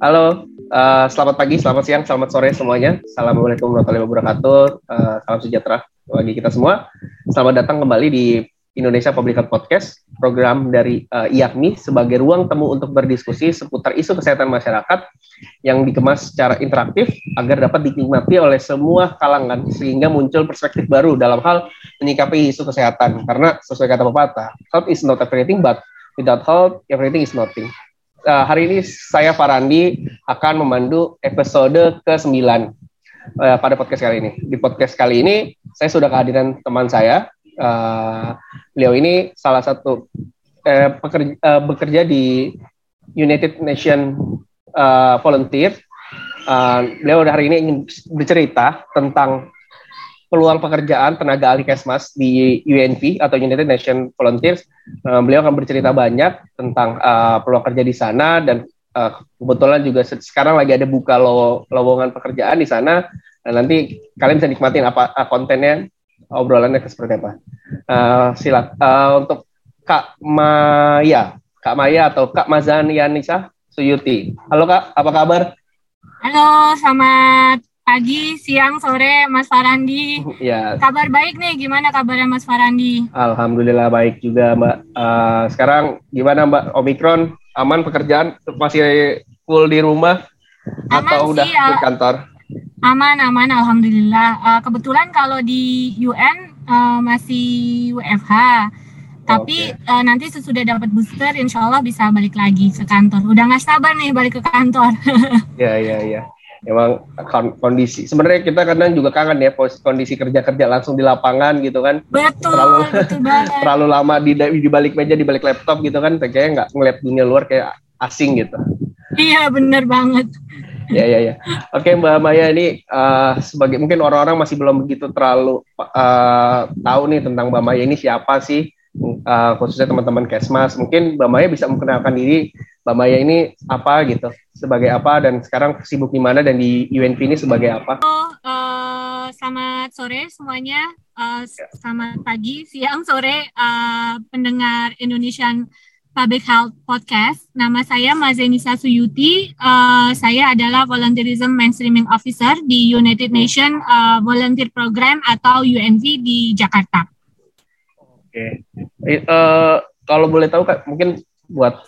Halo, uh, selamat pagi, selamat siang, selamat sore semuanya. Assalamualaikum warahmatullahi wabarakatuh. Uh, salam sejahtera bagi kita semua. Selamat datang kembali di Indonesia Public Health Podcast, program dari uh, IAKMI sebagai ruang temu untuk berdiskusi seputar isu kesehatan masyarakat yang dikemas secara interaktif agar dapat dinikmati oleh semua kalangan sehingga muncul perspektif baru dalam hal menyikapi isu kesehatan. Karena sesuai kata pepatah, health is not everything but without health everything is nothing. Uh, hari ini saya Farandi akan memandu episode ke-9 uh, pada podcast kali ini. Di podcast kali ini saya sudah kehadiran teman saya uh, beliau ini salah satu uh, pekerja, uh, bekerja di United Nation uh, Volunteer. Uh, beliau hari ini ingin bercerita tentang peluang pekerjaan tenaga ahli Kesmas di UNV atau United Nation Volunteers. Uh, beliau akan bercerita banyak tentang uh, peluang kerja di sana dan uh, kebetulan juga sekarang lagi ada buka lowongan pekerjaan di sana. Dan nanti kalian bisa nikmatin apa uh, kontennya obrolannya seperti apa. Uh, silak uh, untuk Kak Maya, Kak Maya atau Kak Mazan Yanisa Suyuti. Halo Kak, apa kabar? Halo, selamat pagi, siang, sore, Mas Farandi. Ya. Kabar baik nih, gimana kabarnya Mas Farandi? Alhamdulillah baik juga Mbak. Uh, sekarang gimana Mbak Omikron? Aman pekerjaan? Masih full di rumah? Aman atau sih, udah ya. ke kantor? Aman, aman, alhamdulillah. Uh, kebetulan kalau di UN uh, masih WFH, tapi Oke. uh, nanti sesudah dapat booster, insya Allah bisa balik lagi ke kantor. Udah nggak sabar nih balik ke kantor. Ya ya ya. Emang kon- kondisi sebenarnya kita kadang juga kangen ya kondisi kerja kerja langsung di lapangan gitu kan betul, Terlalu- betul banget. terlalu lama di di balik meja di balik laptop gitu kan kayaknya nggak ngeliat dunia luar kayak asing gitu Iya, bener banget. ya ya ya oke mbak Maya ini eh, sebagai mungkin orang-orang masih belum begitu terlalu eh, tahu nih tentang mbak Maya ini siapa sih Eh, khususnya teman-teman Kesmas mungkin mbak Maya bisa memperkenalkan diri mbak Maya ini apa gitu sebagai apa dan sekarang sibuk di mana dan di UNV ini sebagai apa Eh, selamat sore semuanya. Eh, selamat pagi, siang, sore eh, pendengar Indonesian Public Health Podcast. Nama saya Mazenisa Suyuti. Eh, saya adalah Volunteerism Mainstreaming Officer di United Nation eh, Volunteer Program atau UNV di Jakarta. Oke. Eh, eh, kalau boleh tahu kak, mungkin buat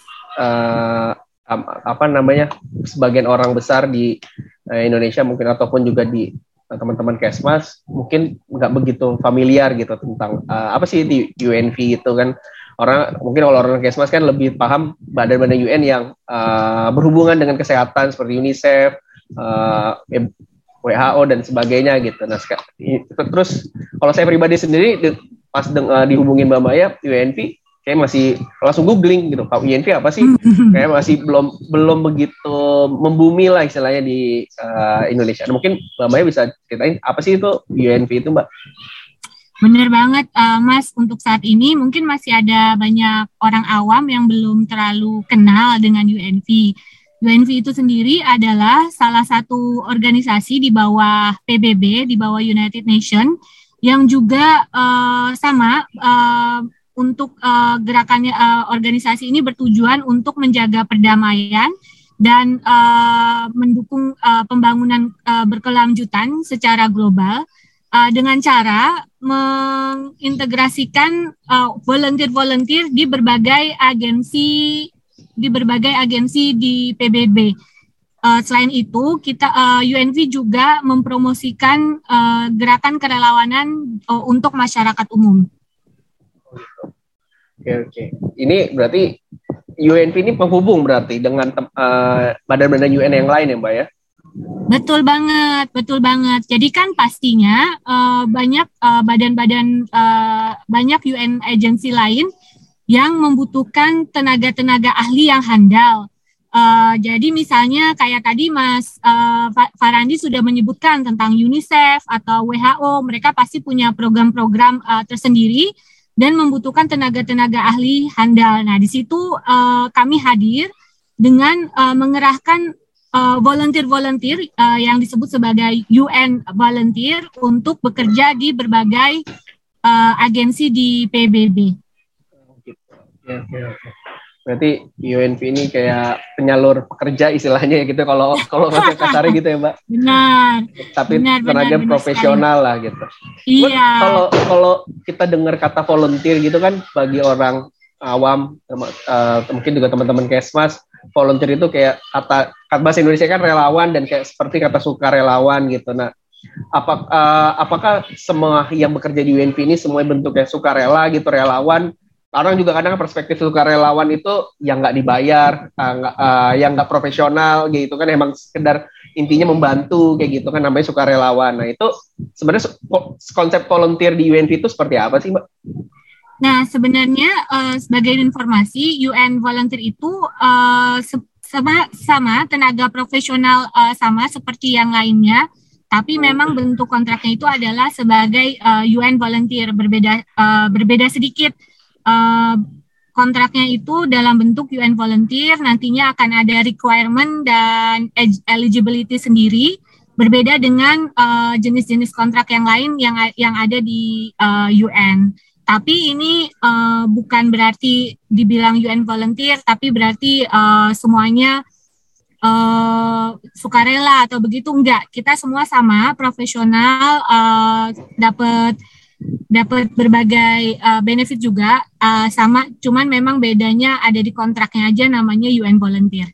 am- apa namanya sebagian orang besar di eh, Indonesia mungkin ataupun juga di teman-teman Kesmas mungkin nggak begitu familiar gitu tentang eh, apa sih di UNV gitu kan orang mungkin kalau orang Kesmas kan lebih paham badan-badan UN yang eh, berhubungan dengan kesehatan seperti UNICEF, eh, WHO dan sebagainya gitu. Nah terus kalau saya pribadi sendiri pas deng- eh, dihubungin Mbak Maya UNV kayak masih langsung googling gitu Pak UNV apa sih kayak masih belum belum begitu membumi lah istilahnya di eh, Indonesia nah, mungkin Mbak Maya bisa ceritain apa sih itu UNV itu Mbak Bener banget, eh, Mas. Untuk saat ini mungkin masih ada banyak orang awam yang belum terlalu kenal dengan UNV. UNV itu sendiri adalah salah satu organisasi di bawah PBB, di bawah United Nation, yang juga eh, sama eh, untuk eh, gerakannya eh, organisasi ini bertujuan untuk menjaga perdamaian dan eh, mendukung eh, pembangunan eh, berkelanjutan secara global uh, dengan cara mengintegrasikan uh, volunteer-volunteer di berbagai agensi di berbagai agensi di PBB. Uh, selain itu, kita uh, UNV juga mempromosikan uh, gerakan kerelawanan uh, untuk masyarakat umum. oke oke ini berarti UNV ini penghubung berarti dengan eh, badan-badan UN yang lain ya Mbak ya Betul banget, betul banget. Jadi kan pastinya eh, banyak eh, badan-badan eh, banyak UN agency lain yang membutuhkan tenaga-tenaga ahli yang handal. Eh, jadi misalnya kayak tadi Mas eh, Fa- Farandi sudah menyebutkan tentang UNICEF atau WHO, mereka pasti punya program-program eh, tersendiri dan membutuhkan tenaga-tenaga ahli handal. Nah, di situ eh, kami hadir dengan eh, mengerahkan uh, volunteer-volunteer uh, yang disebut sebagai UN volunteer untuk bekerja di berbagai uh, agensi di PBB. Oke, oke, oke. Berarti UNV ini kayak penyalur pekerja istilahnya ya gitu kalau kalau bahasa kasar gitu ya Mbak. Benar. Tapi benar, tenaga benar, profesional benar lah gitu. Iya. Kalau kalau kita dengar kata volunteer gitu kan bagi orang awam uh, mungkin juga teman-teman kesmas volunteer itu kayak kata kata bahasa Indonesia kan relawan dan kayak seperti kata suka relawan gitu. Nah, apa, uh, apakah semua yang bekerja di UNV ini semua bentuknya sukarela gitu relawan orang juga kadang perspektif sukarelawan itu yang nggak dibayar, uh, uh, yang nggak profesional gitu kan emang sekedar intinya membantu kayak gitu kan namanya sukarelawan. Nah itu sebenarnya konsep volunteer di UNV itu seperti apa sih mbak? Nah sebenarnya uh, sebagai informasi UN volunteer itu uh, sama sama tenaga profesional uh, sama seperti yang lainnya tapi memang bentuk kontraknya itu adalah sebagai uh, UN volunteer berbeda uh, berbeda sedikit uh, kontraknya itu dalam bentuk UN volunteer nantinya akan ada requirement dan eligibility sendiri berbeda dengan jenis-jenis uh, kontrak yang lain yang yang ada di uh, UN. Tapi ini uh, bukan berarti dibilang UN volunteer, tapi berarti uh, semuanya uh, sukarela atau begitu enggak. Kita semua sama profesional uh, dapat dapat berbagai uh, benefit juga uh, sama cuman memang bedanya ada di kontraknya aja namanya UN volunteer.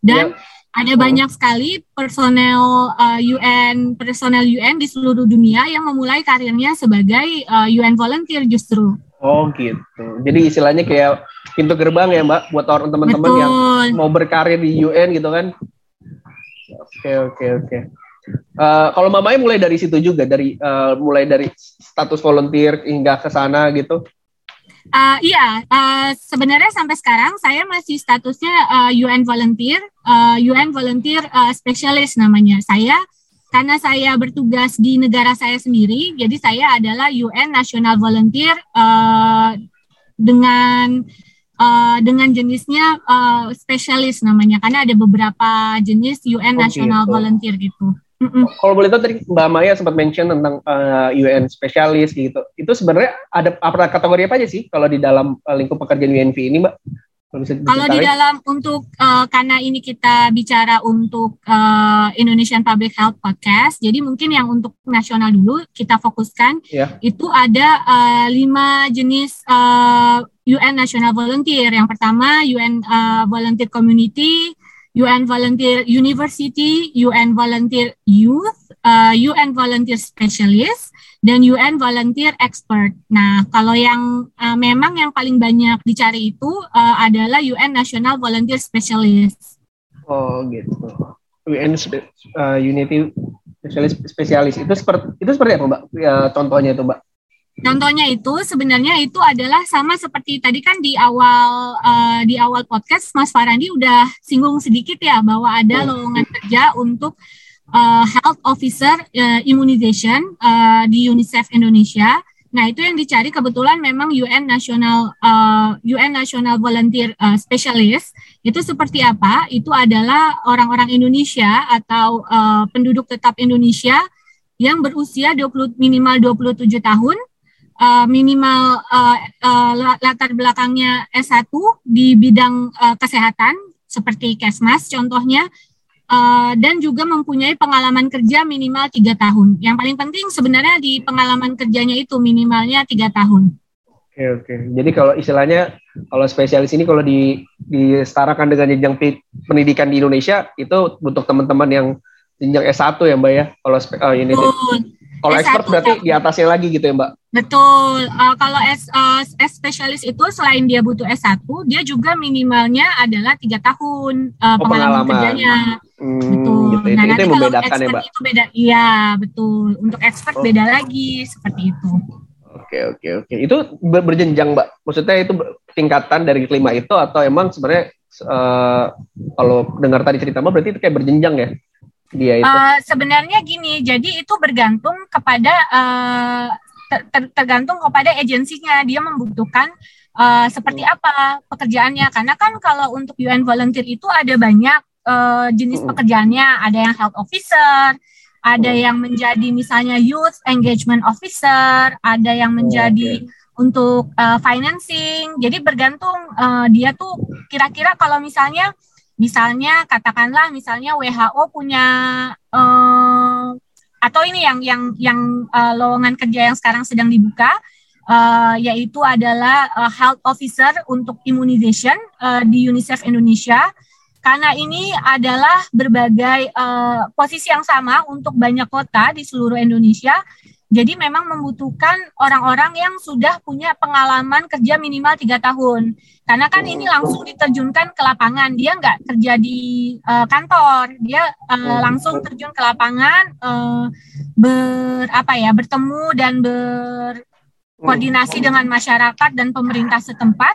Dan ya. ada banyak sekali personel uh, UN personel UN di seluruh dunia yang memulai karirnya sebagai uh, UN volunteer justru. Oh gitu. Jadi istilahnya kayak pintu gerbang ya Mbak buat orang teman-teman yang mau berkarir di UN gitu kan. Oke oke oke. Uh, kalau mamanya mulai dari situ juga dari uh, mulai dari status volunteer hingga ke sana gitu. Uh, iya, uh, sebenarnya sampai sekarang saya masih statusnya uh, UN volunteer, uh, UN volunteer uh, specialist namanya. Saya karena saya bertugas di negara saya sendiri, jadi saya adalah UN National Volunteer uh, dengan uh, dengan jenisnya uh, spesialis namanya, karena ada beberapa jenis UN oh, National gitu. Volunteer gitu. Mm-mm. Kalau boleh tahu tadi Mbak Maya sempat mention tentang uh, UN spesialis gitu. Itu sebenarnya ada apa kategori apa aja sih kalau di dalam uh, lingkup pekerjaan UNV ini, Mbak? Kalau di dalam untuk uh, karena ini kita bicara untuk uh, Indonesian Public Health Podcast, jadi mungkin yang untuk nasional dulu kita fokuskan yeah. itu ada uh, lima jenis uh, UN National Volunteer. Yang pertama UN uh, Volunteer Community, UN Volunteer University, UN Volunteer Youth, uh, UN Volunteer Specialist, dan UN Volunteer Expert. Nah, kalau yang uh, memang yang paling banyak dicari itu uh, adalah UN National Volunteer Specialist. Oh, gitu. UN uh, Unity Specialist Spesialis itu seperti itu seperti apa, Mbak? Ya, contohnya itu, Mbak. Contohnya itu sebenarnya itu adalah sama seperti tadi kan di awal uh, di awal podcast Mas Farandi udah singgung sedikit ya bahwa ada oh. lowongan kerja untuk uh, health officer uh, immunization uh, di UNICEF Indonesia. Nah, itu yang dicari kebetulan memang UN National uh, UN National Volunteer uh, Specialist. Itu seperti apa? Itu adalah orang-orang Indonesia atau uh, penduduk tetap Indonesia yang berusia 20 minimal 27 tahun, uh, minimal uh, uh, latar belakangnya S1 di bidang uh, kesehatan seperti Kesmas contohnya uh, dan juga mempunyai pengalaman kerja minimal tiga tahun. Yang paling penting sebenarnya di pengalaman kerjanya itu minimalnya tiga tahun. Oke oke. Jadi kalau istilahnya kalau spesialis ini kalau di disetarakan dengan jenjang pendidikan di Indonesia itu untuk teman-teman yang jenjang S1 ya Mbak ya. Kalau uh, ini kalau expert berarti di atasnya lagi gitu ya Mbak? Betul. Uh, kalau S, uh, S spesialis itu selain dia butuh S1, dia juga minimalnya adalah tiga tahun uh, oh, pengalaman, kerjanya. Hmm, betul. Gitu. Nah, itu, nanti itu kalau ya, expert ya, Mbak? itu beda. Iya, betul. Untuk expert oh. beda lagi seperti itu. Oke, oke, oke. Itu berjenjang, Mbak. Maksudnya itu tingkatan dari kelima itu atau emang sebenarnya uh, kalau dengar tadi cerita Mbak berarti itu kayak berjenjang ya? Dia itu? Uh, sebenarnya gini, jadi itu bergantung kepada uh, ter ter tergantung kepada agensinya. Dia membutuhkan uh, seperti hmm. apa pekerjaannya. Karena kan kalau untuk UN volunteer itu ada banyak uh, jenis hmm. pekerjaannya. Ada yang health officer, ada hmm. yang menjadi misalnya youth engagement officer, ada yang menjadi okay untuk uh, financing. Jadi bergantung uh, dia tuh kira-kira kalau misalnya misalnya katakanlah misalnya WHO punya uh, atau ini yang yang yang uh, lowongan kerja yang sekarang sedang dibuka uh, yaitu adalah uh, health officer untuk immunization uh, di UNICEF Indonesia. Karena ini adalah berbagai uh, posisi yang sama untuk banyak kota di seluruh Indonesia jadi memang membutuhkan orang-orang yang sudah punya pengalaman kerja minimal tiga tahun. Karena kan ini langsung diterjunkan ke lapangan. Dia nggak kerja di uh, kantor, dia uh, langsung terjun ke lapangan, uh, ber apa ya, bertemu dan berkoordinasi dengan masyarakat dan pemerintah setempat.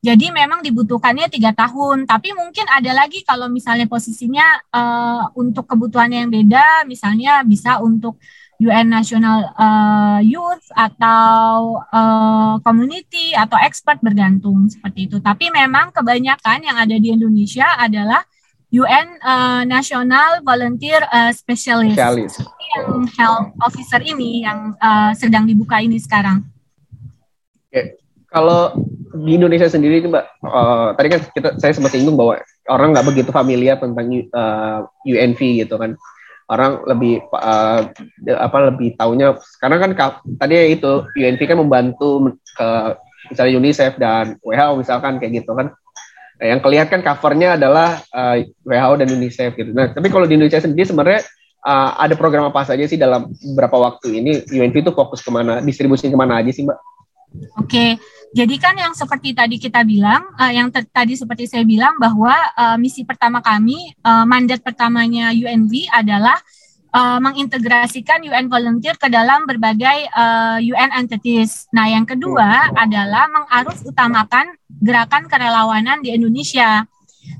Jadi memang dibutuhkannya tiga tahun, tapi mungkin ada lagi kalau misalnya posisinya uh, untuk kebutuhannya yang beda, misalnya bisa untuk UN National uh, Youth atau uh, community atau expert bergantung seperti itu. Tapi memang kebanyakan yang ada di Indonesia adalah UN uh, National Volunteer uh, Specialist, Specialist. yang health officer ini yang uh, sedang dibuka ini sekarang. Oke, kalau di Indonesia sendiri Mbak, uh, tadi kan kita saya sempat singgung bahwa orang nggak begitu familiar tentang uh, UNV gitu kan orang lebih uh, apa lebih taunya karena kan tadi itu UNP kan membantu ke misalnya UNICEF dan WHO misalkan kayak gitu kan nah, yang kelihatan covernya adalah uh, eh, WHO dan UNICEF gitu nah tapi kalau di Indonesia sendiri sebenarnya uh, ada program apa saja sih dalam beberapa waktu ini UNP itu fokus ke mana distribusi ke mana aja sih mbak? Oke, okay. Jadi kan yang seperti tadi kita bilang, uh, yang tadi seperti saya bilang bahwa uh, misi pertama kami, uh, mandat pertamanya UNV adalah uh, mengintegrasikan UN volunteer ke dalam berbagai uh, UN entities. Nah, yang kedua adalah mengarus utamakan gerakan kerelawanan di Indonesia.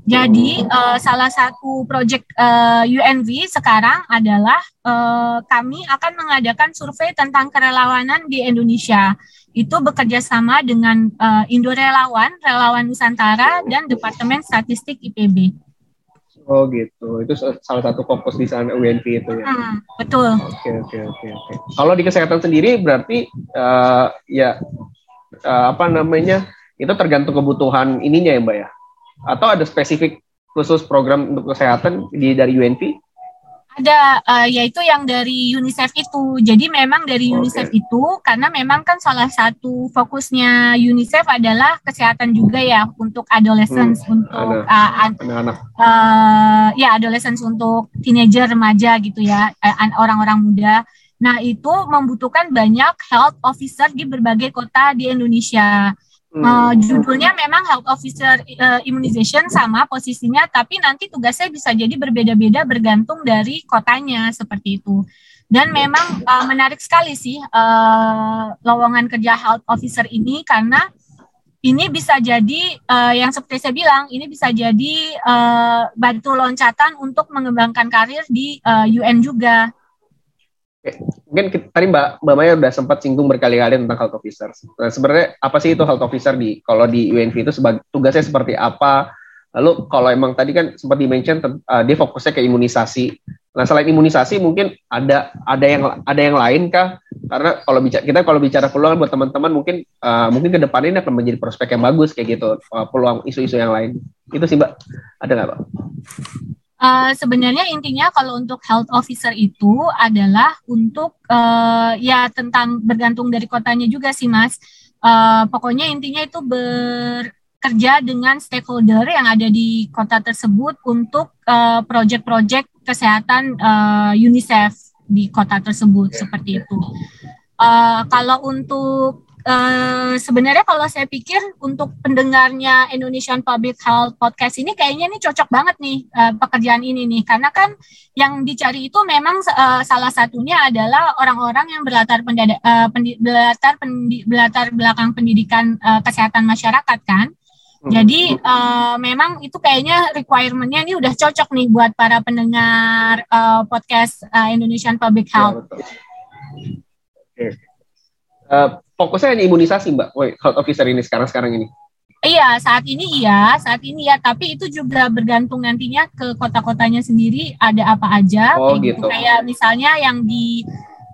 Jadi uh, salah satu proyek uh, UNV sekarang adalah uh, kami akan mengadakan survei tentang kerelawanan di Indonesia itu bekerja sama dengan uh, Indo Relawan, Relawan Nusantara, dan Departemen Statistik IPB. Oh gitu, itu salah satu fokus di sana UNP itu ya. Hmm, betul. Oke oke oke oke. Kalau di kesehatan sendiri berarti uh, ya uh, apa namanya itu tergantung kebutuhan ininya ya mbak ya? Atau ada spesifik khusus program untuk kesehatan di dari UNP? Ada, uh, yaitu yang dari UNICEF itu. Jadi memang dari UNICEF itu, karena memang kan salah satu fokusnya UNICEF adalah kesehatan juga ya untuk adolescents, hmm, untuk anak-anak, uh, uh, ya adolescents untuk teenager, remaja gitu ya, orang-orang muda. Nah itu membutuhkan banyak health officer di berbagai kota di Indonesia. Uh, judulnya memang health officer uh, immunization sama posisinya, tapi nanti tugasnya bisa jadi berbeda-beda bergantung dari kotanya seperti itu. Dan memang uh, menarik sekali sih uh, lowongan kerja health officer ini karena ini bisa jadi uh, yang seperti saya bilang ini bisa jadi uh, bantu loncatan untuk mengembangkan karir di uh, UN juga mungkin kita, tadi Mbak Mbak Maya udah sempat singgung berkali-kali tentang health officer. Nah, sebenarnya apa sih itu health officer di kalau di UNV itu sebagai tugasnya seperti apa? Lalu kalau emang tadi kan sempat di-mention uh, dia fokusnya ke imunisasi. Nah, selain imunisasi mungkin ada ada yang ada yang lain kah? Karena kalau bicara kita kalau bicara peluang buat teman-teman mungkin uh, mungkin ke depan ini akan menjadi prospek yang bagus kayak gitu, uh, peluang isu-isu yang lain. Itu sih Mbak. Ada nggak Pak? Uh, sebenarnya intinya kalau untuk health officer itu adalah untuk uh, ya tentang bergantung dari kotanya juga sih mas. Uh, pokoknya intinya itu bekerja dengan stakeholder yang ada di kota tersebut untuk uh, project-project kesehatan uh, UNICEF di kota tersebut seperti itu. Uh, kalau untuk uh, sebenarnya kalau saya pikir untuk pendengarnya Indonesian Public Health Podcast ini kayaknya ini cocok banget nih uh, pekerjaan ini nih karena kan yang dicari itu memang uh, salah satunya adalah orang-orang yang berlatar pendada, uh, pendi, berlatar pendi, berlatar belakang pendidikan uh, kesehatan masyarakat kan. Hmm. Jadi uh, memang itu kayaknya requirementnya ini udah cocok nih buat para pendengar uh, podcast uh, Indonesian Public ya, Health. Ya, uh, fokusnya hanya imunisasi mbak, health officer ini sekarang-sekarang ini. Iya, saat ini iya, saat ini ya, tapi itu juga bergantung nantinya ke kota-kotanya sendiri ada apa aja. Oh, kayak gitu. gitu. Kayak misalnya yang di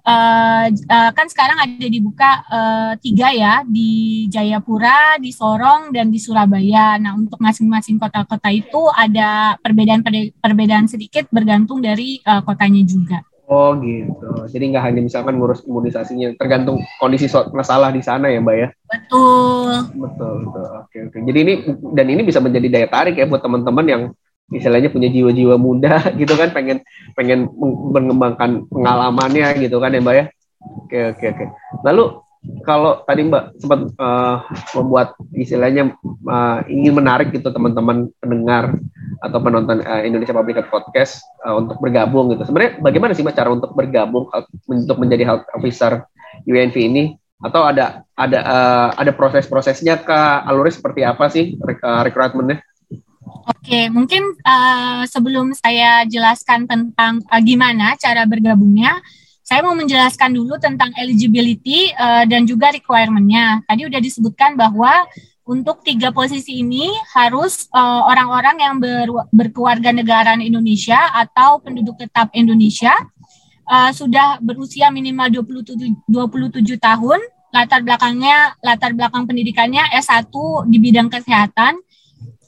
uh, uh, kan sekarang ada dibuka uh, tiga ya di Jayapura, di Sorong dan di Surabaya. Nah untuk masing-masing kota-kota itu ada perbedaan-perbedaan sedikit bergantung dari uh, kotanya juga. Oh gitu. Jadi nggak hanya misalkan ngurus imunisasinya, tergantung kondisi masalah di sana ya, Mbak ya. Betul. Betul, betul. Oke, oke. Jadi ini dan ini bisa menjadi daya tarik ya buat teman-teman yang istilahnya punya jiwa-jiwa muda gitu kan, pengen pengen mengembangkan pengalamannya gitu kan ya, Mbak ya. Oke, oke, oke. Lalu kalau tadi Mbak sempat uh, membuat istilahnya uh, ingin menarik gitu teman-teman pendengar atau penonton uh, Indonesia Public Podcast uh, untuk bergabung gitu. Sebenarnya bagaimana sih Mbak cara untuk bergabung untuk menjadi health officer UNV ini? Atau ada ada uh, ada proses-prosesnya ke alurnya seperti apa sih uh, rekrutmennya? Oke, mungkin uh, sebelum saya jelaskan tentang uh, gimana cara bergabungnya, saya mau menjelaskan dulu tentang eligibility uh, dan juga requirement-nya. Tadi udah disebutkan bahwa untuk tiga posisi ini harus uh, orang-orang yang ber, berkeluarga negara Indonesia atau penduduk tetap Indonesia uh, sudah berusia minimal 27, 27 tahun, latar belakangnya latar belakang pendidikannya S1 di bidang kesehatan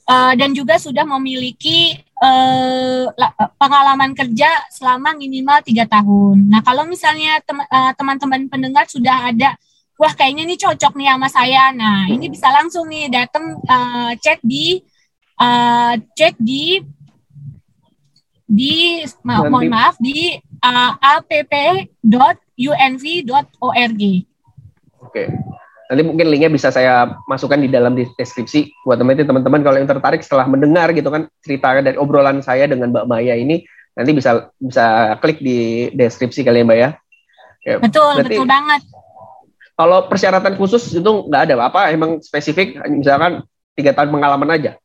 uh, dan juga sudah memiliki uh, pengalaman kerja selama minimal tiga tahun. Nah, kalau misalnya teman-teman pendengar sudah ada wah kayaknya ini cocok nih sama saya. Nah, ini bisa langsung nih datang uh, cek di uh, cek di di ma mohon maaf di uh, app.unv.org. Oke. Nanti mungkin linknya bisa saya masukkan di dalam deskripsi buat teman-teman kalau yang tertarik setelah mendengar gitu kan cerita dari obrolan saya dengan Mbak Maya ini nanti bisa bisa klik di deskripsi kali ya Mbak ya. ya betul, betul banget. Kalau persyaratan khusus itu nggak ada apa emang spesifik misalkan tiga tahun pengalaman aja.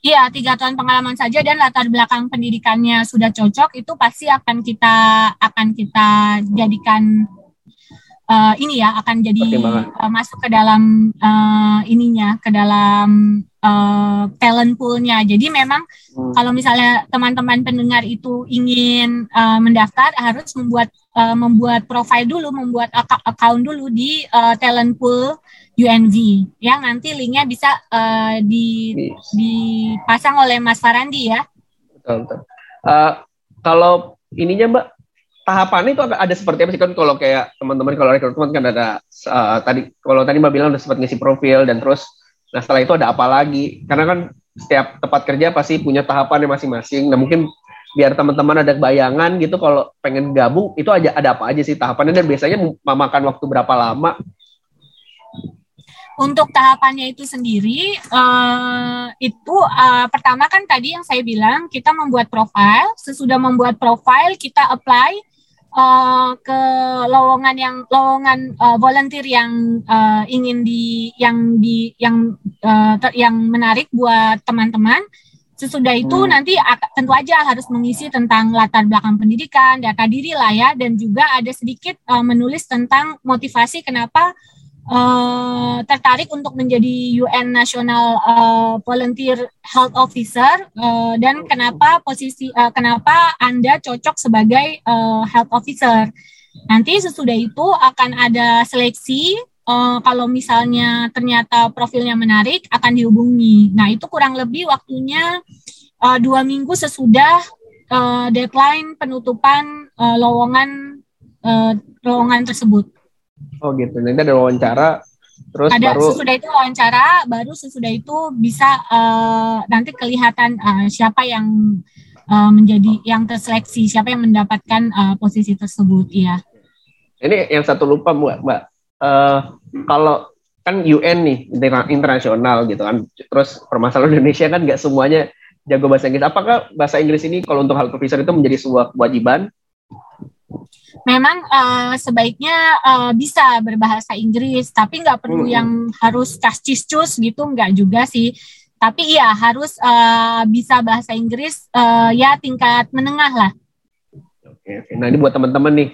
Iya, tiga tahun pengalaman saja dan latar belakang pendidikannya sudah cocok itu pasti akan kita akan kita jadikan uh, ini ya akan jadi uh, masuk ke dalam uh, ininya ke dalam uh, talent poolnya. Jadi memang hmm. kalau misalnya teman-teman pendengar itu ingin uh, mendaftar harus membuat uh, membuat profile dulu, membuat account dulu di uh, talent pool UNV. Yang nanti linknya bisa uh, di dipasang oleh Mas Farandi ya. Betul, betul. Uh, kalau ininya Mbak, tahapannya itu ada seperti apa sih kan kalau kayak teman-teman kalau rekrutmen kan ada uh, tadi kalau tadi Mbak bilang udah sempat ngisi profil dan terus nah setelah itu ada apa lagi? Karena kan setiap tempat kerja pasti punya tahapannya masing-masing. Nah mungkin biar teman-teman ada bayangan gitu kalau pengen gabung itu aja ada apa aja sih tahapannya dan biasanya memakan waktu berapa lama? Untuk tahapannya itu sendiri uh, itu uh, pertama kan tadi yang saya bilang kita membuat profile sesudah membuat profile kita apply uh, ke lowongan yang lowongan uh, volunteer yang uh, ingin di yang di yang uh, yang menarik buat teman-teman Sesudah itu hmm. nanti tentu aja harus mengisi tentang latar belakang pendidikan, data diri lah ya, dan juga ada sedikit uh, menulis tentang motivasi kenapa uh, tertarik untuk menjadi UN National uh, Volunteer Health Officer uh, dan kenapa posisi uh, kenapa Anda cocok sebagai uh, health officer. Nanti sesudah itu akan ada seleksi uh, kalau misalnya ternyata profilnya menarik akan dihubungi. Nah itu kurang lebih waktunya uh, dua minggu sesudah uh, deadline penutupan uh, lowongan uh, lowongan tersebut. Oh gitu. Nanti ada wawancara. Terus ada baru... sesudah itu wawancara, baru sesudah itu bisa uh, nanti kelihatan uh, siapa yang uh, menjadi yang terseleksi, siapa yang mendapatkan uh, posisi tersebut, ya. Ini yang satu lupa mbak, mbak uh, kalau kan UN nih internasional gitu kan terus permasalahan Indonesia kan nggak semuanya jago bahasa Inggris apakah bahasa Inggris ini kalau untuk health officer itu menjadi sebuah kewajiban memang uh, sebaiknya uh, bisa berbahasa Inggris tapi nggak perlu hmm. yang harus cascis cus gitu nggak juga sih tapi iya harus uh, bisa bahasa Inggris uh, ya tingkat menengah lah oke, oke. nah ini buat teman-teman nih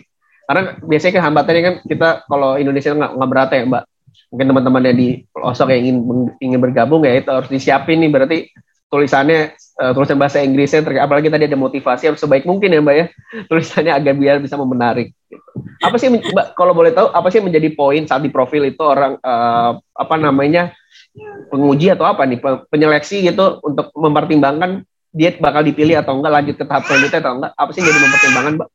karena biasanya kan hambatannya kan kita kalau Indonesia nggak nggak berata ya Mbak. Mungkin teman-teman yang di pelosok yang ingin ingin bergabung ya itu harus disiapin nih berarti tulisannya uh, tulisan bahasa Inggrisnya apalagi tadi ada motivasi harus sebaik mungkin ya Mbak ya tulisannya agar biar bisa menarik. Apa sih Mbak kalau boleh tahu apa sih menjadi poin saat di profil itu orang uh, apa namanya penguji atau apa nih penyeleksi gitu untuk mempertimbangkan dia bakal dipilih atau enggak lanjut ke tahap selanjutnya atau enggak apa sih jadi mempertimbangkan Mbak?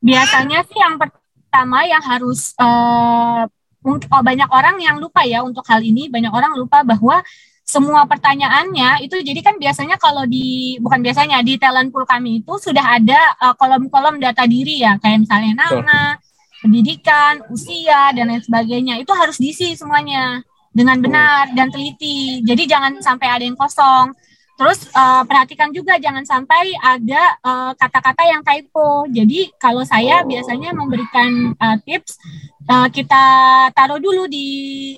Biasanya sih yang pertama yang harus uh, oh, banyak orang yang lupa ya untuk hal ini banyak orang lupa bahwa semua pertanyaannya itu jadi kan biasanya kalau di bukan biasanya di talent pool kami itu sudah ada uh, kolom-kolom data diri ya kayak misalnya nama, pendidikan, usia dan lain sebagainya itu harus diisi semuanya dengan benar dan teliti. Jadi jangan sampai ada yang kosong. Terus uh, perhatikan juga jangan sampai ada uh, kata-kata uh, yang typo. Jadi kalau saya biasanya memberikan uh, tips uh, kita taruh dulu di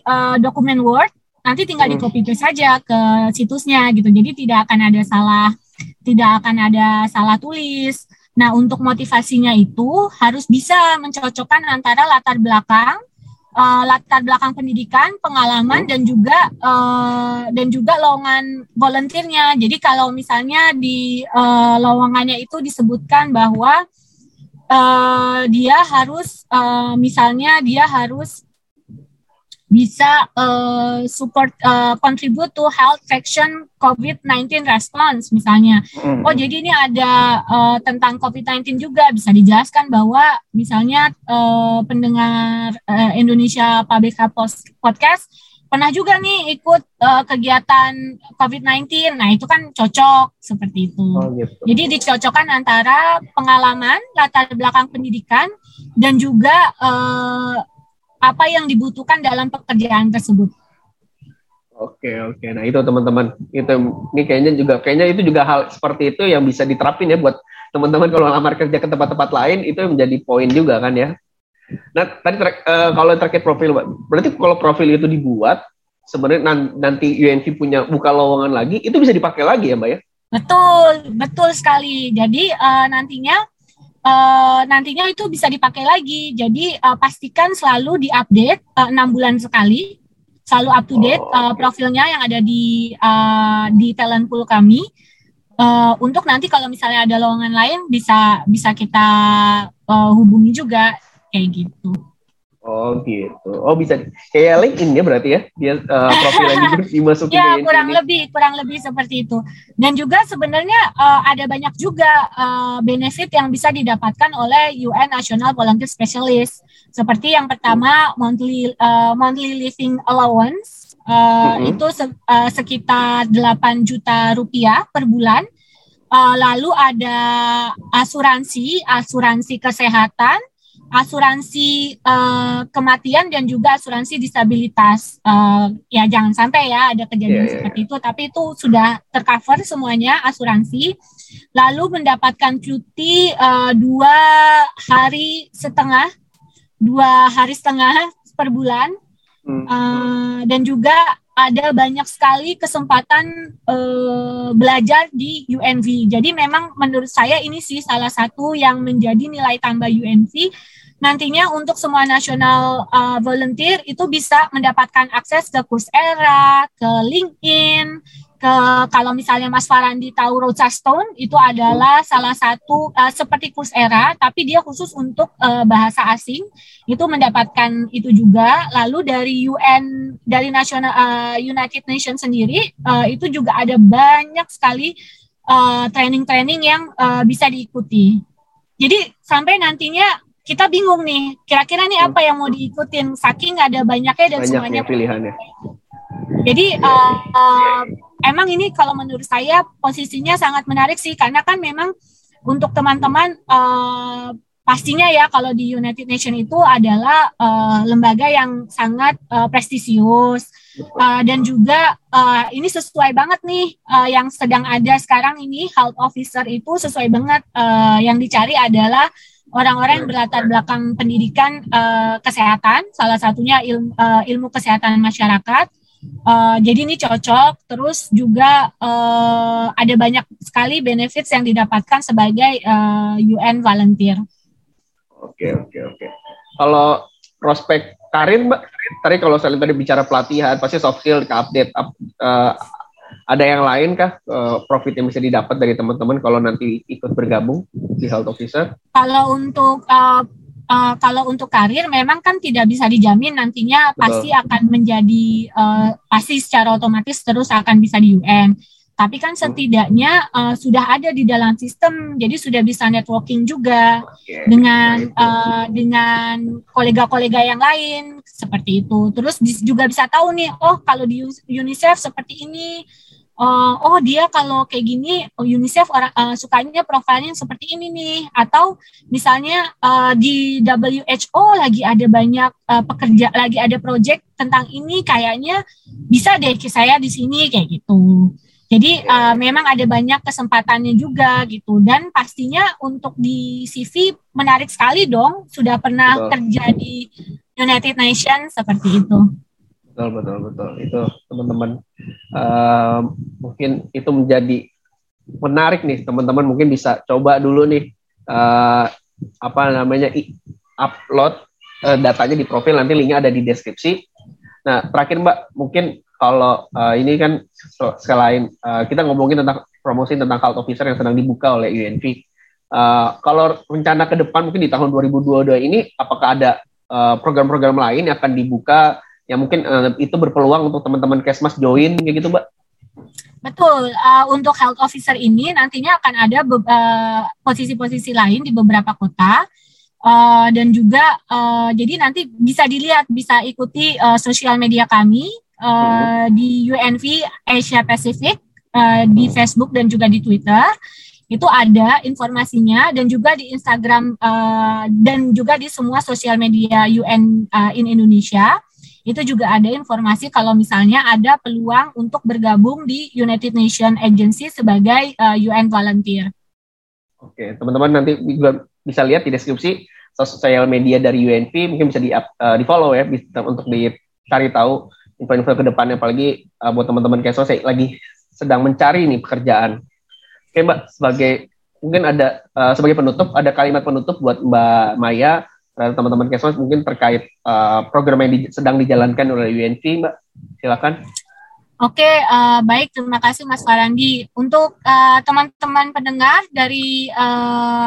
uh, dokumen Word nanti tinggal di hmm. copy paste saja ke situsnya gitu. Jadi tidak akan ada salah tidak akan ada salah tulis. Nah, untuk motivasinya itu harus bisa mencocokkan antara latar belakang uh, latar belakang pendidikan, pengalaman dan juga uh, dan juga lowongan volunteernya. Jadi kalau misalnya di uh, lowongannya itu disebutkan bahwa uh, dia harus uh, misalnya dia harus bisa uh, support uh, contribute to health section COVID-19 response misalnya. Hmm. Oh jadi ini ada uh, tentang COVID-19 juga bisa dijelaskan bahwa misalnya uh, pendengar uh, Indonesia Public Health Podcast pernah juga nih ikut uh, kegiatan COVID-19. Nah, itu kan cocok seperti itu. Oh, gitu. Jadi dicocokkan antara pengalaman, latar belakang pendidikan dan juga uh, apa yang dibutuhkan dalam pekerjaan tersebut. Oke oke, nah itu teman-teman itu ini kayaknya juga kayaknya itu juga hal seperti itu yang bisa diterapin ya buat teman-teman kalau lamar kerja ke tempat-tempat lain itu menjadi poin juga kan ya. Nah tadi ter, uh, kalau terkait profil, berarti kalau profil itu dibuat sebenarnya nanti UNV punya buka lowongan lagi itu bisa dipakai lagi ya mbak ya? Betul betul sekali. Jadi uh, nantinya uh, nantinya itu bisa dipakai lagi. Jadi uh, pastikan selalu diupdate eh, enam uh, bulan sekali, selalu up to date uh, profilnya yang ada di uh, di talent pool kami. Uh, untuk nanti kalau misalnya ada lowongan lain bisa bisa kita uh, hubungi juga kayak gitu. Oh gitu. Oh bisa kayak LinkedIn ya berarti ya dia uh, profil lagi terus dimasukin. ya kurang ini. lebih kurang lebih seperti itu. Dan juga sebenarnya uh, ada banyak juga uh, benefit yang bisa didapatkan oleh UN National Volunteer Specialist. Seperti yang pertama monthly uh, monthly living allowance uh, mm-hmm. itu se uh, sekitar 8 juta rupiah per bulan. Uh, lalu ada asuransi asuransi kesehatan asuransi uh, kematian dan juga asuransi disabilitas. Uh, ya jangan sampai ya ada kejadian yeah, yeah, seperti yeah. itu, tapi itu sudah tercover semuanya asuransi. Lalu mendapatkan cuti uh, dua hari setengah, dua hari setengah per bulan, uh, dan juga ada banyak sekali kesempatan uh, belajar di UNV. Jadi memang menurut saya ini sih salah satu yang menjadi nilai tambah UNV nantinya untuk semua nasional uh, volunteer itu bisa mendapatkan akses ke kurs era, ke LinkedIn, ke kalau misalnya Mas Farandi tahu Rosa Stone itu adalah salah satu uh, seperti kurs era tapi dia khusus untuk uh, bahasa asing. Itu mendapatkan itu juga. Lalu dari UN dari nasional uh, United Nations sendiri uh, itu juga ada banyak sekali training-training uh, yang uh, bisa diikuti. Jadi sampai nantinya kita bingung nih kira-kira nih apa yang mau diikutin. Saking ada banyaknya dan Banyak semuanya pilihannya. Jadi uh, uh, emang ini kalau menurut saya posisinya sangat menarik sih karena kan memang untuk teman-teman uh, pastinya ya kalau di United Nations itu adalah uh, lembaga yang sangat uh, prestisius uh, dan juga uh, ini sesuai banget nih uh, yang sedang ada sekarang ini health officer itu sesuai banget uh, yang dicari adalah orang-orang yang berlatar belakang pendidikan uh, kesehatan, salah satunya ilmu, uh, ilmu kesehatan masyarakat. Uh, jadi ini cocok. Terus juga uh, ada banyak sekali benefits yang didapatkan sebagai uh, UN volunteer. Oke oke oke. Kalau prospek karir, mbak, tadi kalau saya tadi bicara pelatihan, pasti soft skill update. Uh, ada yang lain kah uh, profit yang bisa didapat dari teman-teman kalau nanti ikut bergabung di health officer? Kalau untuk uh, uh, kalau untuk karir memang kan tidak bisa dijamin nantinya Betul. pasti akan menjadi uh, pasti secara otomatis terus akan bisa di UN. Tapi kan setidaknya uh, sudah ada di dalam sistem, jadi sudah bisa networking juga okay. dengan uh, dengan kolega-kolega yang lain seperti itu. Terus juga bisa tahu nih, oh kalau di UNICEF seperti ini, uh, oh dia kalau kayak gini UNICEF orang uh, sukanya profilnya seperti ini nih atau misalnya uh, di WHO lagi ada banyak uh, pekerja lagi ada project tentang ini kayaknya bisa deh saya di sini kayak gitu. Jadi uh, memang ada banyak kesempatannya juga gitu dan pastinya untuk di CV menarik sekali dong sudah pernah betul. kerja di United Nations seperti itu. Betul betul betul itu teman-teman uh, mungkin itu menjadi menarik nih teman-teman mungkin bisa coba dulu nih uh, apa namanya upload uh, datanya di profil nanti linknya ada di deskripsi. Nah terakhir Mbak mungkin kalau uh, ini kan selain uh, kita ngomongin tentang promosi tentang health officer yang sedang dibuka oleh UNV. Uh, kalau rencana ke depan mungkin di tahun 2022 ini apakah ada program-program uh, lain yang akan dibuka yang mungkin uh, itu berpeluang untuk teman-teman Kesmas join kayak gitu, Mbak? Betul. Uh, untuk health officer ini nantinya akan ada posisi-posisi uh, lain di beberapa kota. Uh, dan juga uh, jadi nanti bisa dilihat bisa ikuti uh, sosial media kami uh, di UNV Asia Pacific uh, di Facebook dan juga di Twitter itu ada informasinya dan juga di Instagram uh, dan juga di semua sosial media UN uh, in Indonesia itu juga ada informasi kalau misalnya ada peluang untuk bergabung di United Nations Agency sebagai uh, UN volunteer. Oke, teman-teman nanti juga bisa lihat di deskripsi sosial media dari UNV mungkin bisa di, uh, di follow ya bisa untuk dicari tahu info-info ke depannya apalagi uh, buat teman-teman kayak saya lagi sedang mencari nih pekerjaan. Oke Mbak, sebagai mungkin ada uh, sebagai penutup ada kalimat penutup buat Mbak Maya dan teman-teman Kesos mungkin terkait uh, program yang di, sedang dijalankan oleh UNV Mbak. Silakan. Oke, uh, baik. Terima kasih Mas Farandi. Untuk teman-teman uh, pendengar dari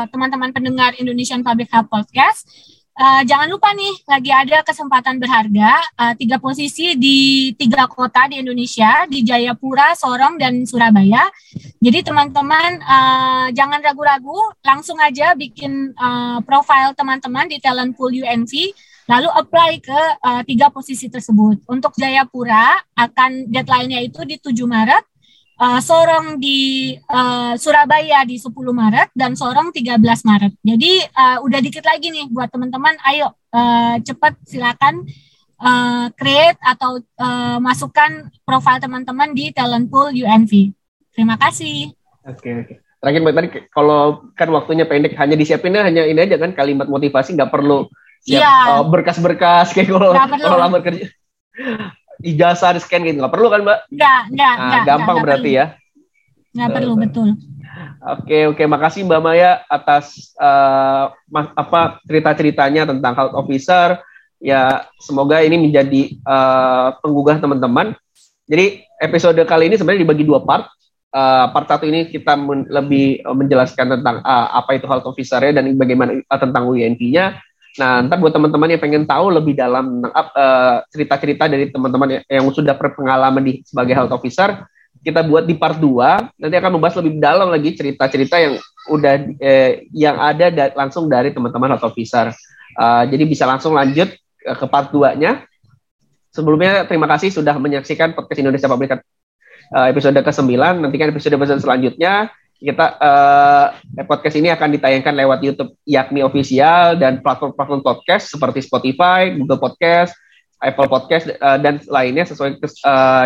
teman-teman uh, pendengar Indonesian Public Health Podcast, Uh, jangan lupa nih, lagi ada kesempatan berharga uh, tiga posisi di tiga kota di Indonesia, di Jayapura, Sorong, dan Surabaya. Jadi teman-teman uh, jangan ragu-ragu, langsung aja bikin uh, profile teman-teman di talent pool UNV, lalu apply ke uh, tiga posisi tersebut. Untuk Jayapura akan deadline-nya itu di 7 Maret, uh, Sorong di uh, Surabaya di 10 Maret dan Sorong 13 Maret. Jadi uh, udah dikit lagi nih buat teman-teman, ayo uh, cepat silakan uh, create atau uh, masukkan profil teman-teman di talent pool UNV. Terima kasih. Oke, okay, oke. Okay. Terakhir Mbak tadi kalau kan waktunya pendek hanya disiapinnya hanya ini aja kan kalimat motivasi nggak perlu siap yeah. oh, berkas-berkas kayak kalau kalau lamar kerja ijazah di scan gitu nggak perlu kan mbak? Nggak nggak. Nah, gampang gak, berarti perlu. ya? Nggak uh, perlu betul. Oke oke makasih mbak Maya atas uh, apa cerita-ceritanya tentang health officer. Ya semoga ini menjadi uh, penggugah teman-teman. Jadi episode kali ini sebenarnya dibagi dua part. Uh, part satu ini kita men lebih menjelaskan tentang uh, apa itu health officer dan bagaimana uh, tentang UNP-nya Nah, ntar buat teman-teman yang pengen tahu lebih dalam uh, cerita-cerita dari teman-teman yang sudah berpengalaman di sebagai health officer, kita buat di part 2. Nanti akan membahas lebih dalam lagi cerita-cerita yang udah eh, yang ada da langsung dari teman-teman health officer. Uh, jadi bisa langsung lanjut ke part 2-nya. Sebelumnya terima kasih sudah menyaksikan podcast Indonesia Public uh, episode ke-9. Nantikan episode-episode selanjutnya kita uh, podcast ini akan ditayangkan lewat YouTube yakni official dan platform-platform podcast seperti Spotify, Google Podcast, Apple Podcast uh, dan lainnya sesuai uh,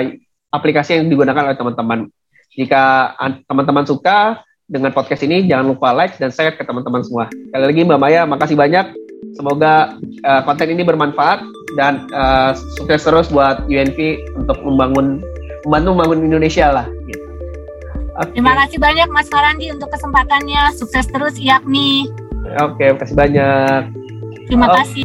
aplikasi yang digunakan oleh teman-teman. Jika teman-teman suka dengan podcast ini, jangan lupa like dan share ke teman-teman semua. Sekali lagi Mbak Maya, makasih banyak. Semoga uh, konten ini bermanfaat dan uh, sukses terus buat UNV untuk membangun membantu membangun Indonesia lah. Okay. Terima kasih banyak Mas Farandi untuk kesempatannya. Sukses terus Yakni. Oke, okay, kasih banyak. Terima oh. kasih.